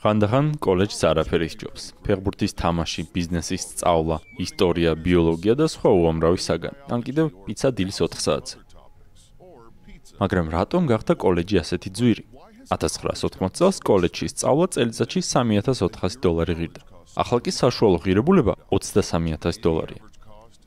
ხანდახან კოლეჯს არაფერი სჯობს. ფეხბურთის თამაში, ბიზნესის სწავლა, ისტორია, ბიოლოგია და სხვა უამრავი საგანი. ან კიდევ პიცა დილის 4 საათზე. მაგრამ რატომ გახდა კოლეჯი ასეთი ძვირი? 1980 წელს კოლეჯში სწავლა წელიწადში 3400 დოლარი ღირდა. ახლა კი საშუალო ღირებულება 23000 დოლარია.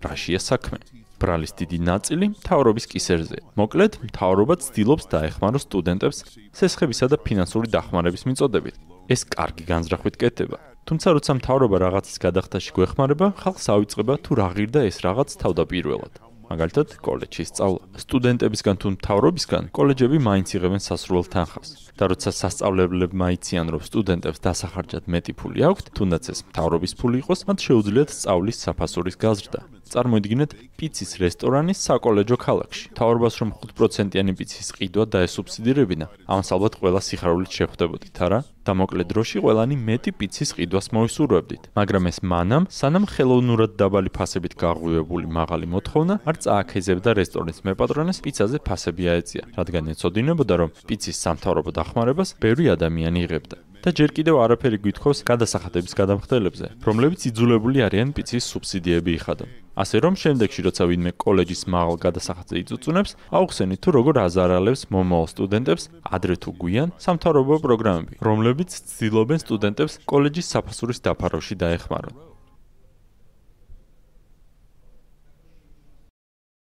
რაშია საქმე? ბრალის დიდი ნაწილი მთავრობის კისერზე. მოკლედ, მთავრობა ცდილობს დაეხმაროს სტუდენტებს სესხებისა და ფინანსური დახმარების მიწოდებით. ეს კარგი განზრახვით კეთდება. თუმცა როცა მთავრობა რაღაცის გადახდაში გვეხმარება, ხალხს ავიწყება თუ რა ღირდა ეს რაღაც თავდაპირველად. მაგალითად, კოლეჯში სწავლა. სტუდენტებისგან თუ მთავრობისგან, კოლეჯები მაინც იღებენ სასრულ თანხას. და როცა სასწავლებლებმა იციან, რომ სტუდენტებს დასახარჯად მეტი ფული აქვთ, თუნდაც ეს მთავრობის ფული იყოს, მათ შეუძლიათ სწავლის საფასურის გაზრდა. წარმოიდგინეთ პიცის რესტორანის საკოლეჯო ქალაქში. თავრობას რომ 5%-იანი პიცის ყიდვა დაესუბსიდირებინა, ამას ალბათ ყველა სიხარულით შეხვდებოდით, არა? და მოკლედ დროში ყველანი მეტი პიცის ყიდვას მოისურვებდით. მაგრამ ეს მანამ, სანამ ხელოვნურად დაბალი ფასებით გაღვივებული მაღალი მოთხოვნა არ წააქეზებდა რესტორნის მეპატრონეს პიცაზე ფასები აეწია, რადგან ეცოდინებოდა, რომ პიცის სამთავრობო დახმარებას ბევრი ადამიანი იღებდა. და ჯერ კიდევ არაფერი გვითხოვს გადასახადების გადამხდელებზე, რომლებიც იძულებული არიან პიცის სუბსიდიები იხადონ. ასე რომ შემდეგში როცა ვინმე კოლეჯის მაღალ გადასახადზე იწუწუნებს, აუხსენით თუ როგორ აზარალებს მომავალ სტუდენტებს ადრე თუ გვიან სამთავრობო პროგრამები, რომლებიც ცდილობენ სტუდენტებს კოლეჯის საფასურის დაფარვაში დაეხმარონ.